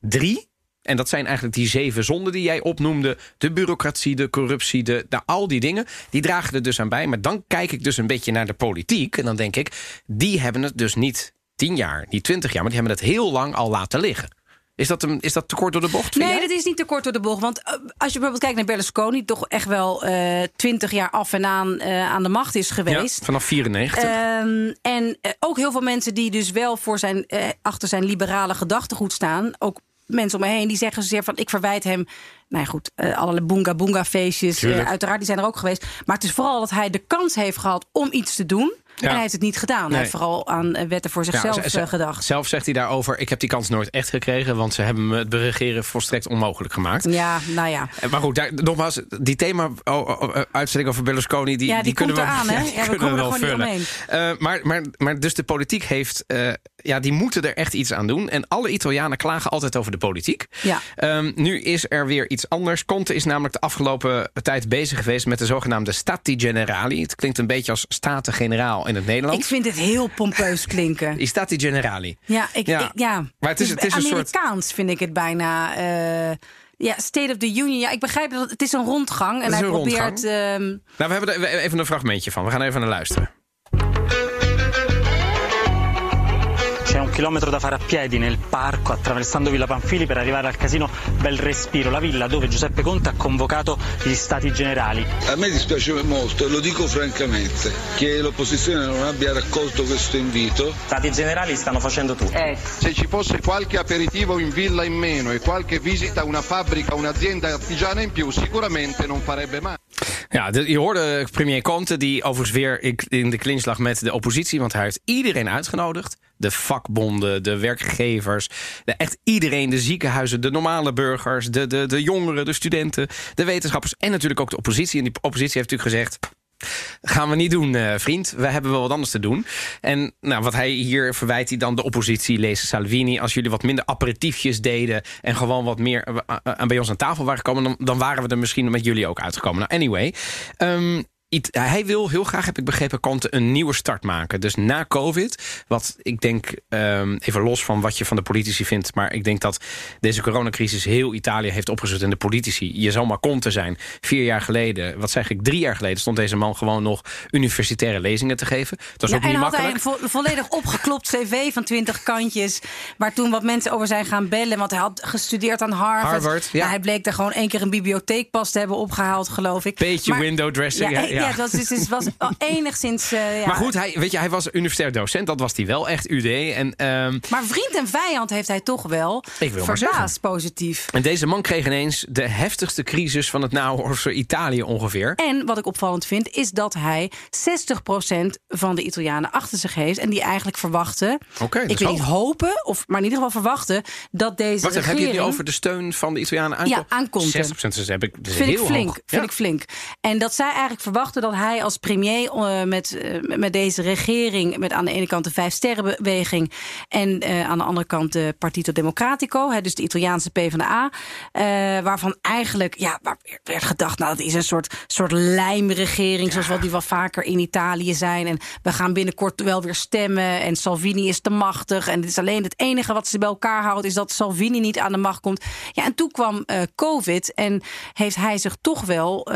Drie, en dat zijn eigenlijk die zeven zonden die jij opnoemde. De bureaucratie, de corruptie, de, de, al die dingen. Die dragen er dus aan bij. Maar dan kijk ik dus een beetje naar de politiek. En dan denk ik, die hebben het dus niet tien jaar, niet twintig jaar. Maar die hebben het heel lang al laten liggen. Is dat, een, is dat te kort door de bocht? Nee, dat is niet te kort door de bocht. Want eh, als je bijvoorbeeld kijkt naar Berlusconi, toch echt wel eh, twintig jaar af en aan eh, aan de macht is ja, geweest. vanaf 94. Ehm, en ook heel veel mensen die dus wel voor zijn, achter zijn liberale gedachtegoed staan. Ook mensen om me heen die zeggen zozeer van ik verwijt hem. Nou ja, goed, eh, allerlei boonga boonga feestjes. Uiteraard, die zijn er ook geweest. Maar het is vooral dat hij de kans heeft gehad om iets te doen. En hij heeft het niet gedaan. Nee. Hij heeft vooral aan eh, wetten voor zichzelf Ja, eh, gedacht. Zelf zegt hij daarover: Ik heb die kans nooit echt gekregen, want ze hebben me het beregeren volstrekt onmogelijk gemaakt. Ja, nou ja. Eh, Maar goed, daar, nogmaals, die thema-uitzending over Berlusconi... Die, Ja, die kunnen komt we, eraan, hè? (laughs) die Ja, we kunnen er wel vullen. Eh, maar, maar, maar dus de politiek heeft... eh, ja, die moeten er echt iets aan doen. En alle Italianen klagen altijd over de politiek. Ja. Ehm, nu is er weer iets anders. Conte is namelijk de afgelopen tijd bezig geweest... met de zogenaamde Stati Generali. Het klinkt een beetje als Staten-Generaal in het Nederlands. Ik vind het heel pompeus (laughs) klinken. Die Stati Generali. Ja, ik, Ja. Maar het is- het is een soort- Amerikaans vind ik het bijna. eh, ja, State of the Union. Ja, ik begrijp dat het is een rondgang. En is hij probeert. ehm, Nou, we hebben er even een fragmentje van. We gaan even naar luisteren. Chilometro da fare a piedi nel parco attraversando Villa Panfili per arrivare al casino Bel Respiro, la villa dove Giuseppe Conte ha convocato gli stati generali. A me dispiace molto, e lo dico francamente, che l'opposizione non abbia raccolto questo invito. Stati generali stanno facendo tutto. Se ci fosse qualche aperitivo in villa in meno e qualche visita a una fabbrica, un'azienda artigiana in più, sicuramente non farebbe male. Ja, je hoorde premier Conte, die overigens weer in de clinch lag met de oppositie. Want hij heeft iedereen uitgenodigd. De vakbonden, de werkgevers, echt iedereen. De ziekenhuizen, de normale burgers, de, de, de jongeren, de studenten, de wetenschappers. En natuurlijk ook de oppositie. En die oppositie heeft natuurlijk gezegd... Gaan we niet doen, eh, vriend. We hebben wel wat anders te doen. En nou, wat hij hier verwijt hij dan de oppositie, lezen Salvini. Als jullie wat minder aperitiefjes deden en gewoon wat meer eh, eh, bij ons aan tafel waren gekomen, dan, dan waren we er misschien met jullie ook uitgekomen. Nou, anyway. ehm, hij wil heel graag, heb ik begrepen, Conte een nieuwe start maken. Dus na COVID, wat ik denk, ehm, even los van wat je van de politici vindt... maar ik denk dat deze coronacrisis heel Italië heeft opgezet. En de politici, je zal maar Conte zijn. Vier jaar geleden, wat zeg ik, drie jaar geleden... stond deze man gewoon nog universitaire lezingen te geven. Dat was ja, ook niet en had hij makkelijk. een vo- volledig opgeklopt cv van 20 kantjes. Waar toen wat mensen over zijn gaan bellen. Want hij had gestudeerd aan Harvard. Harvard, ja. Nou, hij bleek daar gewoon één keer een bibliotheekpas te hebben opgehaald, geloof ik. Beetje Maar- window dressing, Ja, (laughs) ja, ja. ja. het was, dus, was (laughs) enigszins. eh, ja. Maar goed, hij, weet je, hij was universitair docent. Dat was hij wel echt, UD. En, ehm, Maar vriend en vijand heeft hij toch wel Ik wil verbaasd positief. en deze man kreeg ineens de heftigste crisis van het naoorlogse Italië ongeveer. En wat ik opvallend vind, is dat hij 60% van de Italianen achter zich heeft. En die eigenlijk verwachten. Oké, dat ik is weet niet hopen, of, maar in ieder geval verwachten dat deze Wacht heb je het nu over de steun van de Italianen aankomt? Ja, aan Conte. 60% dus heb ik dus Vind ik heel flink. hoog. Vind Ja. ik flink. En dat zij eigenlijk verwachten dat hij als premier eh, met, eh, met deze regering, met aan de ene kant de Vijf Sterrenbeweging en eh, aan de andere kant de Partito Democratico, hè, dus de Italiaanse PvdA, waarvan eigenlijk ja, waar werd gedacht, nou, dat is een soort, soort lijmregering, zoals wat die wel vaker in Italië zijn. En we gaan binnenkort wel weer stemmen. En Salvini is te machtig. En het is alleen het enige wat ze bij elkaar houdt, is dat Salvini niet aan de macht komt. Ja, en toen kwam COVID en heeft hij zich toch wel.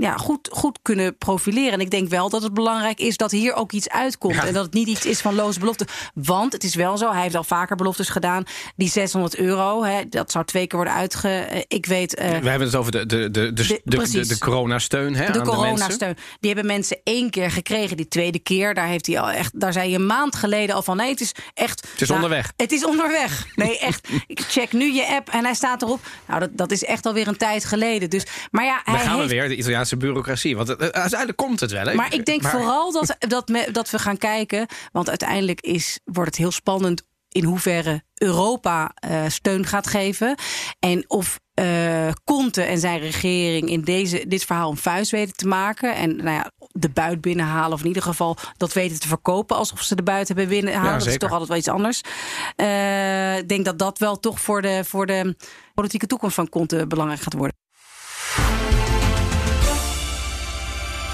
Ja, goed, goed kunnen profileren. En ik denk wel dat het belangrijk is dat hier ook iets uitkomt. En dat het niet iets is van loze beloften. Want het is wel zo, hij heeft al vaker beloftes gedaan. Die 600 euro, hè, dat zou twee keer worden uitge... eh, Ik weet... eh, We hebben het over de, de, de, de, De- de, de, coronasteun hè, de coronasteun. Die hebben mensen één keer gekregen. Die tweede keer, daar, heeft hij al echt, daar zei je een maand geleden al van... nee, het is echt... Het is nou, onderweg. Het is onderweg. Nee, echt. Ik check nu je app en hij staat erop. Nou, dat, dat is echt alweer een tijd geleden. Dus, maar ja, Daar hij gaan we heeft, weer, de Italiaanse bureaucratie. Want het- uiteindelijk komt het wel. Hè? Maar ik denk Maar- vooral dat, (laughs) dat, me- dat we gaan kijken. Want uiteindelijk is, wordt het heel spannend in hoeverre Europa eh, steun gaat geven. En of eh Conte en zijn regering in deze, dit verhaal een vuist weten te maken. En nou ja, de buit binnenhalen. Of in ieder geval dat weten te verkopen. Alsof ze de buit hebben binnenhalen. Ja, dat is toch altijd wel iets anders. Eh, Ik denk dat dat wel toch voor de, voor de politieke toekomst van Conte belangrijk gaat worden.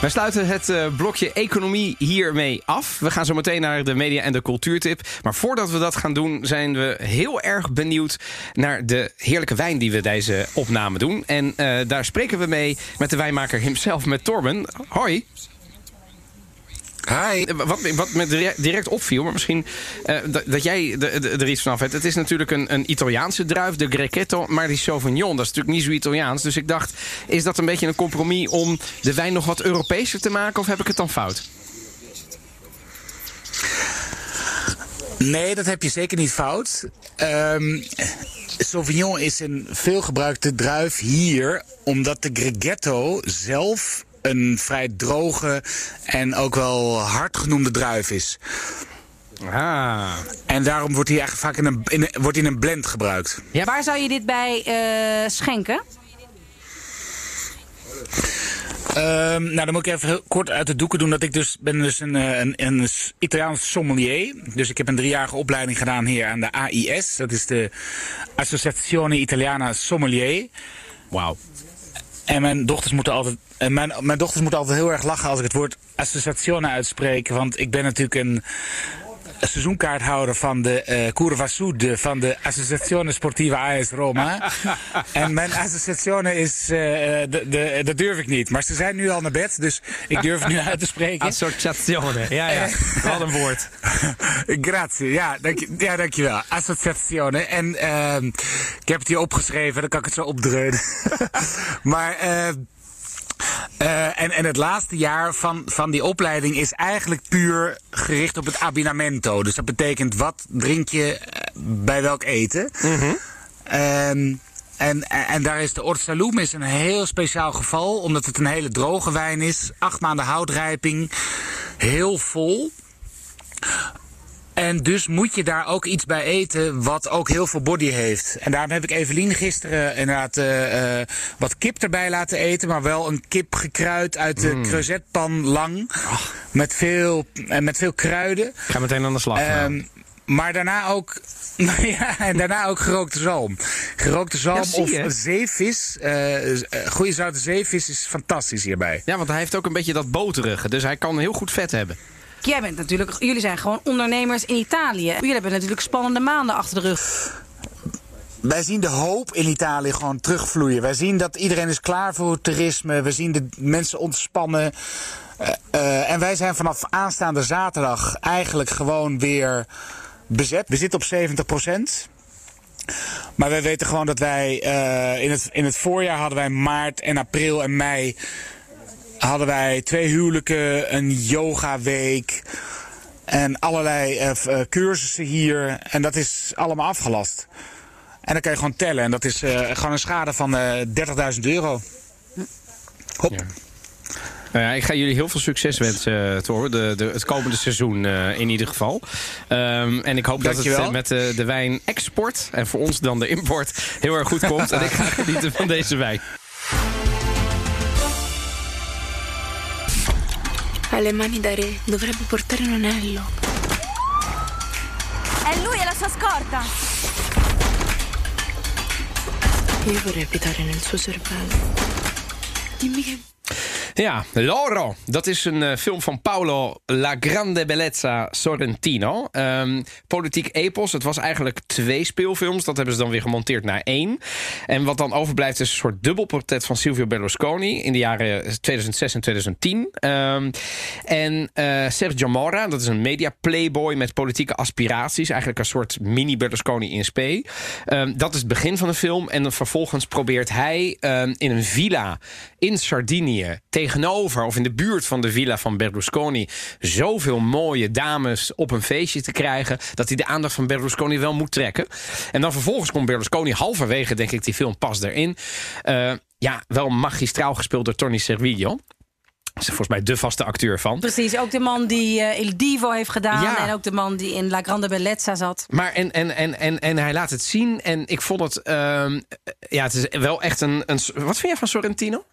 Wij sluiten het eh, blokje economie hiermee af. We gaan zo meteen naar de media en de cultuurtip. Maar voordat we dat gaan doen, zijn we heel erg benieuwd naar de heerlijke wijn die we deze opname doen. En eh, daar spreken we mee met de wijnmaker himself, met Torben. Hoi. Hi. Eh, Wat, wat me dire- direct opviel, maar misschien eh, dat, dat jij de- de- er iets vanaf hebt. Het is natuurlijk een, een Italiaanse druif, de Grechetto. Maar die Sauvignon, dat is natuurlijk niet zo Italiaans. Dus ik dacht, is dat een beetje een compromis om de wijn nog wat Europeeser te maken? Of heb ik het dan fout? Nee, dat heb je zeker niet fout. Ehm, Sauvignon is een veelgebruikte druif hier, omdat de Greghetto zelf een vrij droge en ook wel hard genoemde druif is. Ah. En daarom wordt hij eigenlijk vaak in een, in een- wordt hij in een blend gebruikt. Ja. Waar zou je dit bij eh, schenken? Ehm, nou, dan moet ik even heel kort uit de doeken doen dat ik dus ben dus een, eh, een, een Italiaans sommelier. Dus ik heb een driejarige opleiding gedaan hier aan de AIS. Dat is de Associazione Italiana Sommelier. Wauw. En mijn dochters moeten altijd. Mijn, mijn dochters moeten altijd heel erg lachen als ik het woord associazione uitspreek. Want ik ben natuurlijk een seizoenkaarthouder van de eh Curva Sud van de Associazione Sportiva AS Roma. (laughs) en mijn associazione is, eh, de, de, dat durf ik niet. Maar ze zijn nu al naar bed, dus ik durf het nu uit te spreken. Associazione. Ja, ja. (laughs) Wat een woord. Grazie, ja, dank, je- ja, dankjewel. Associazione. En ehm, ik heb het hier opgeschreven, dan kan ik het zo opdreunen. (laughs) maar, eh, eh, en, en het laatste jaar van, van die opleiding is eigenlijk puur gericht op het abbinamento. Dus dat betekent wat drink je eh, bij welk eten. Ehm, en, en daar is de Ortsaloem is een heel speciaal geval, omdat het een hele droge wijn is. Acht maanden houtrijping, heel vol. En dus moet je daar ook iets bij eten wat ook heel veel body heeft. En daarom heb ik Evelien gisteren inderdaad eh, eh, wat kip erbij laten eten. Maar wel een kip gekruid uit de creusetpan lang. Met, veel, en met veel kruiden. Ik ga meteen aan de slag. Ehm, maar daarna ook. (laughs) ja, en daarna ook gerookte zalm. Gerookte zalm Ja, of zeevis. eh eh, goede zoute zeevis is fantastisch hierbij. ja, want hij heeft ook een beetje dat boterige. Dus hij kan heel goed vet hebben. Jij bent natuurlijk, jullie zijn gewoon ondernemers in Italië. Jullie hebben natuurlijk spannende maanden achter de rug. Wij zien de hoop in Italië gewoon terugvloeien. Wij zien dat iedereen is klaar voor toerisme. We zien de mensen ontspannen. Eh, eh, en wij zijn vanaf aanstaande zaterdag eigenlijk gewoon weer bezet. We zitten op 70% Maar wij weten gewoon dat wij eh, in, het, in het voorjaar hadden wij maart en april en mei hadden wij twee huwelijken, een yogaweek en allerlei eh, eh, cursussen hier. En dat is allemaal afgelast. En dan kan je gewoon tellen. En dat is eh, gewoon een schade van eh 30.000 euro. Hop. Ja. Nou ja, ik ga jullie heel veel succes wensen, Thor. De, de, het komende seizoen in ieder geval. Ehm, en ik hoop dat het met de, de wijn export... en voor ons dan de import heel erg goed komt. (laughs) en ik ga genieten van deze wijn. Ha le mani da re, dovrebbe portare un anello. È lui, è la sua scorta. Io vorrei abitare nel suo cervello. Dimmi che Ja, Loro. Dat is een eh, film van Paolo La Grande Bellezza Sorrentino. Ehm, politiek epos. Het was eigenlijk twee speelfilms. Dat hebben ze dan weer gemonteerd naar één. En wat dan overblijft is een soort dubbelportret van Silvio Berlusconi... in de jaren 2006 en 2010. Ehm, en eh, Sergio Mora, dat is een media playboy met politieke aspiraties. Eigenlijk een soort mini Berlusconi in spe. Ehm, dat is het begin van de film. En dan vervolgens probeert hij in een villa in Sardinië... tegenover of in de buurt van de villa van Berlusconi... zoveel mooie dames op een feestje te krijgen... dat hij de aandacht van Berlusconi wel moet trekken. En dan vervolgens komt Berlusconi halverwege, denk ik, die film past erin. Eh, ja, wel magistraal gespeeld door Tony Servillo. Is volgens mij de vaste acteur van. Precies, ook de man die eh Il Divo heeft gedaan. Ja. En ook de man die in La Grande Bellezza zat. Maar en, en, en, en, en hij laat het zien. En ik vond het. ehm, ja, het is wel echt een, een. Wat vind jij van Sorrentino?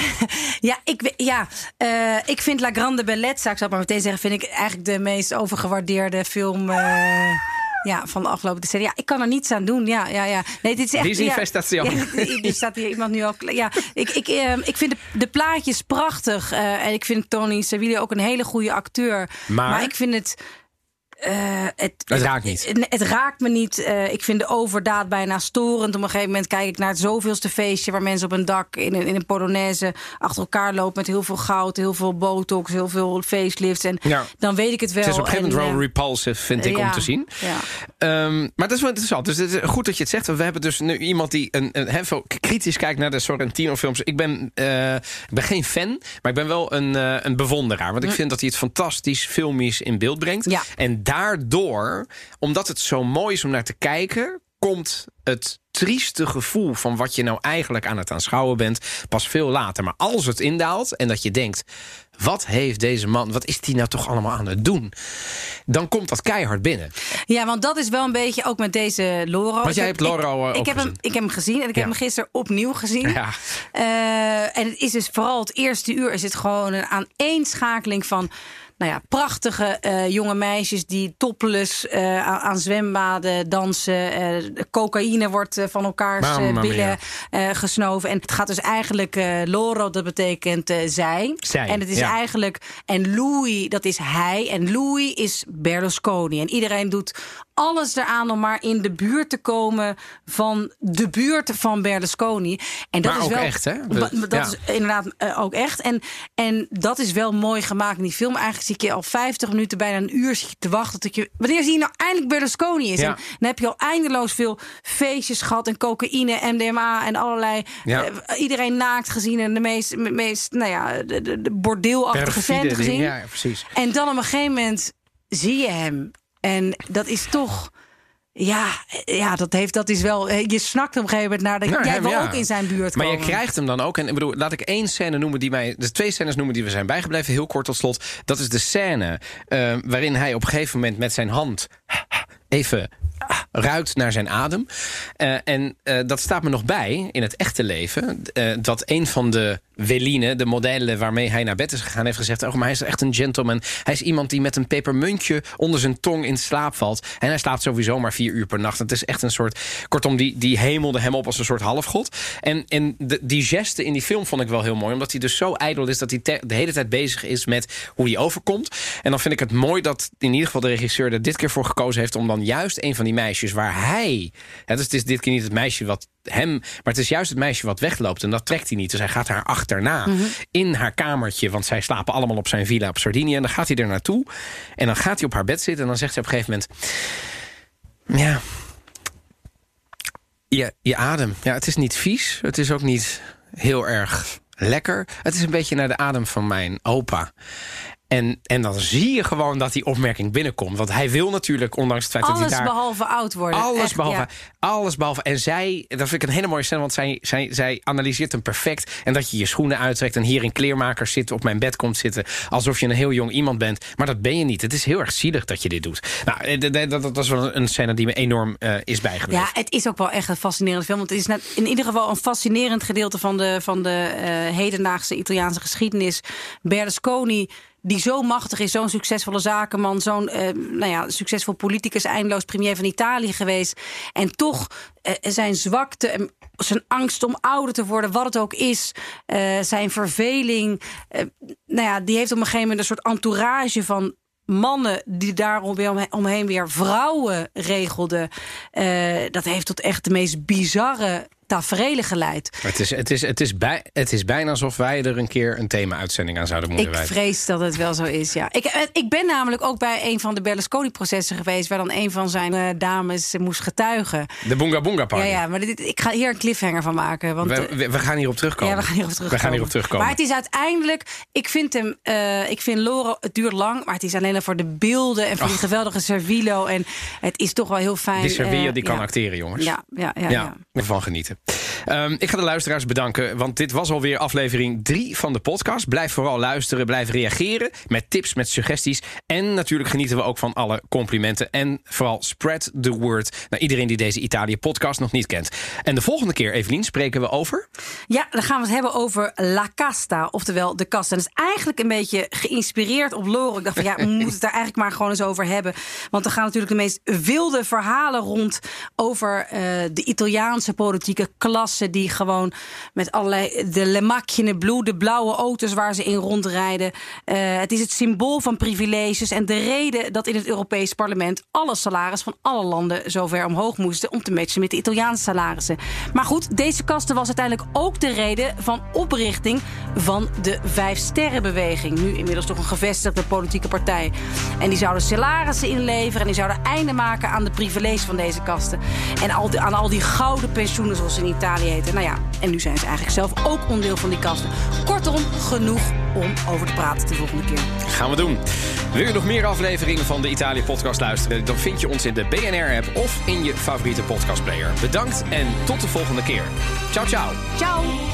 (laughs) Ja, ik, ja eh, ik vind La Grande Bellezza, ik zal het maar meteen zeggen... vind ik eigenlijk de meest overgewaardeerde film... eh, ja, van de afgelopen decennia. Ja, ik kan er niets aan doen. Ja, ja, ja. Nee, dit is echt. Disinvestation. Ja, ja, er staat hier iemand nu al. Ja, ik, ik, eh, ik vind de, de plaatjes prachtig. eh, en ik vind Tony Servillo ook een hele goede acteur. Maar? ik vind het. Eh, het, Het raakt niet. Het, het raakt me niet. Eh, ik vind de overdaad bijna storend. Op een gegeven moment kijk ik naar het zoveelste feestje... waar mensen op een dak in een, in een Polonaise achter elkaar lopen... met heel veel goud, heel veel botox, heel veel facelifts. En Ja. dan weet ik het wel. Het is op een gegeven moment En, wel eh, repulsive, vind ik, om te zien. Ja. Ehm, maar dat is wel interessant. Dus het is goed dat je het zegt. want We hebben dus nu iemand die een, een, heel veel kritisch kijkt naar de Sorrentino-films. Ik ben, eh, ik ben geen fan, maar ik ben wel een, eh, een bewonderaar. Want ik vind dat hij het fantastisch filmisch in beeld brengt. Ja. En daardoor, omdat het zo mooi is om naar te kijken, komt het trieste gevoel van wat je nou eigenlijk aan het aanschouwen bent pas veel later. Maar als het indaalt en dat je denkt, wat heeft deze man, wat is die nou toch allemaal aan het doen? Dan komt dat keihard binnen. Ja, want dat is wel een beetje ook met deze Loro. Want jij heb- hebt Loro, ik, eh, ik, heb hem, gezien. ik heb hem gezien en ik Ja. heb hem gisteren opnieuw gezien. Ja. Eh, en het is dus vooral het eerste uur is het gewoon een aaneenschakeling van. Nou ja, prachtige eh, jonge meisjes die topless eh, aan, zwembaden dansen. Eh, cocaïne wordt van elkaars billen gesnoven. En het gaat dus eigenlijk Loro, dat betekent zij. Zij, En het is ja. eigenlijk. En Louis, dat is hij. En Louis is Berlusconi. En iedereen doet alles eraan om maar in de buurt te komen van de buurt van Berlusconi. En dat Maar is ook wel echt, hè? Dat Ja. is inderdaad eh, ook echt. En, en dat is wel mooi gemaakt in die film. Eigenlijk zie je al 50 minuten, bijna een uur zit je te wachten. Tot je, wanneer zie je nou eindelijk Berlusconi is? Ja. En dan heb je al eindeloos veel feestjes gehad en cocaïne, MDMA en allerlei. Ja. eh, iedereen naakt gezien en de meest, meest nou ja, de, de, de bordeelachtige vent gezien. ja, precies. En dan op een gegeven moment zie je hem. En dat is toch. Ja, ja dat, heeft, dat is wel. eh, Je snakt op een gegeven moment naar. Dat, Nou, jij wil ja. ook in zijn buurt Maar komen. je krijgt hem dan ook. En ik bedoel, laat ik één scène noemen die mij. De twee scènes noemen die we zijn bijgebleven. Heel kort tot slot. Dat is de scène eh, waarin hij op een gegeven moment met zijn hand even ruikt naar zijn adem. Eh, en dat staat me nog bij in het echte leven. dat een van de Weline, de modellen waarmee hij naar bed is gegaan, heeft gezegd: Oh, maar hij is echt een gentleman. Hij is iemand die met een pepermuntje onder zijn tong in slaap valt. En hij slaapt sowieso maar vier uur per nacht. Het is echt een soort. Kortom, die, die hemelde hem op als een soort halfgod. En, en de, die geste in die film vond ik wel heel mooi. Omdat hij dus zo ijdel is dat hij de hele tijd bezig is met hoe hij overkomt. En dan vind ik het mooi dat in ieder geval de regisseur er dit keer voor gekozen heeft. om dan juist een van die meisjes waar hij. Dus het is dit keer niet het meisje wat hem. Maar het is juist het meisje wat wegloopt. En dat trekt hij niet. Dus hij gaat haar achterna in haar kamertje. Want zij slapen allemaal op zijn villa op Sardinië. En dan gaat hij er naartoe. En dan gaat hij op haar bed zitten. En dan zegt ze op een gegeven moment. Ja. Je, je adem. Ja, het is niet vies. Het is ook niet heel erg lekker. Het is een beetje naar de adem van mijn opa. En, en dan zie je gewoon dat die opmerking binnenkomt. Want hij wil natuurlijk, ondanks het feit dat Alles hij daar... behalve oud worden. Alles Echt, behalve, ja. alles behalve. En zij, dat vind ik een hele mooie scène, want zij, zij, zij analyseert hem perfect. En dat je je schoenen uittrekt en hier in kleermakers zit, op mijn bed komt zitten. Alsof je een heel jong iemand bent. Maar dat ben je niet. Het is heel erg zielig dat je dit doet. Nou, eh, dat, dat, dat was wel een scène die me enorm eh, is bijgebleven. Ja, het is ook wel echt een fascinerende film. Want het is net in ieder geval een fascinerend gedeelte van de, van de eh, hedendaagse Italiaanse geschiedenis. Berlusconi die zo machtig is, zo'n succesvolle zakenman, zo'n eh, nou ja, succesvol politicus, eindeloos premier van Italië geweest. En toch eh, zijn zwakte, en zijn angst om ouder te worden, wat het ook is, eh, zijn verveling. eh, nou ja, die heeft op een gegeven moment een soort entourage van mannen die daarom weer omhe- omheen weer vrouwen regelden. Dat heeft tot echt de meest bizarre taferelen geleid. Het is, het, is, het, is bij, het is bijna alsof wij er een keer een thema-uitzending aan zouden moeten Ik wijden. vrees dat het wel zo is, ja. Ik, eh, ik ben namelijk ook bij een van de Berlusconi-processen geweest... waar dan een van zijn eh, dames moest getuigen. De Boonga Boonga Ja, Party. ja, maar dit, ik ga hier een cliffhanger van maken. Want, we, eh, we, we gaan hierop terugkomen. Ja, we gaan hierop terugkomen. We gaan hierop terugkomen. Maar het is uiteindelijk, ik vind hem, ik vind Loro, het duurt lang, maar het is alleen al voor de beelden en voor die geweldige Servilo. En het is toch wel heel fijn. Die Servier, eh, die kan ja. acteren, jongens. Ja, ja, ja. Ja, ja. ervan genieten. Ehm, ik ga de luisteraars bedanken, want dit was alweer aflevering 3 van de podcast. Blijf vooral luisteren, blijf reageren met tips, met suggesties. En natuurlijk genieten we ook van alle complimenten. En vooral spread the word naar iedereen die deze Italië-podcast nog niet kent. En de volgende keer, Evelien, spreken we over... Ja, dan gaan we het hebben over La Casta, oftewel de kast. En dat is eigenlijk een beetje geïnspireerd op Loro. Ik dacht van ja, we (laughs) moeten het daar eigenlijk maar gewoon eens over hebben. Want er gaan natuurlijk de meest wilde verhalen rond over eh, de Italiaanse politieke Die gewoon met allerlei de Le Blue, de blauwe auto's waar ze in rondrijden. Eh, het is het symbool van privileges. En de reden dat in het Europees Parlement alle salaris van alle landen zo ver omhoog moesten om te matchen met de Italiaanse salarissen. Maar goed, deze kasten was uiteindelijk ook de reden van oprichting van de Vijf Sterrenbeweging. Nu inmiddels toch een gevestigde politieke partij. En die zouden salarissen inleveren en die zouden einde maken aan de privileges van deze kasten. En al aan al die gouden pensioenen, zoals in Italië Nou ja, en nu zijn ze eigenlijk zelf ook onderdeel van die kasten. Kortom, genoeg om over te praten de volgende keer. Gaan we doen. Wil je nog meer afleveringen van de Italië-podcast luisteren? Dan vind je ons in de BNR-app of in je favoriete podcastplayer. Bedankt en tot de volgende keer. Ciao, ciao. Ciao!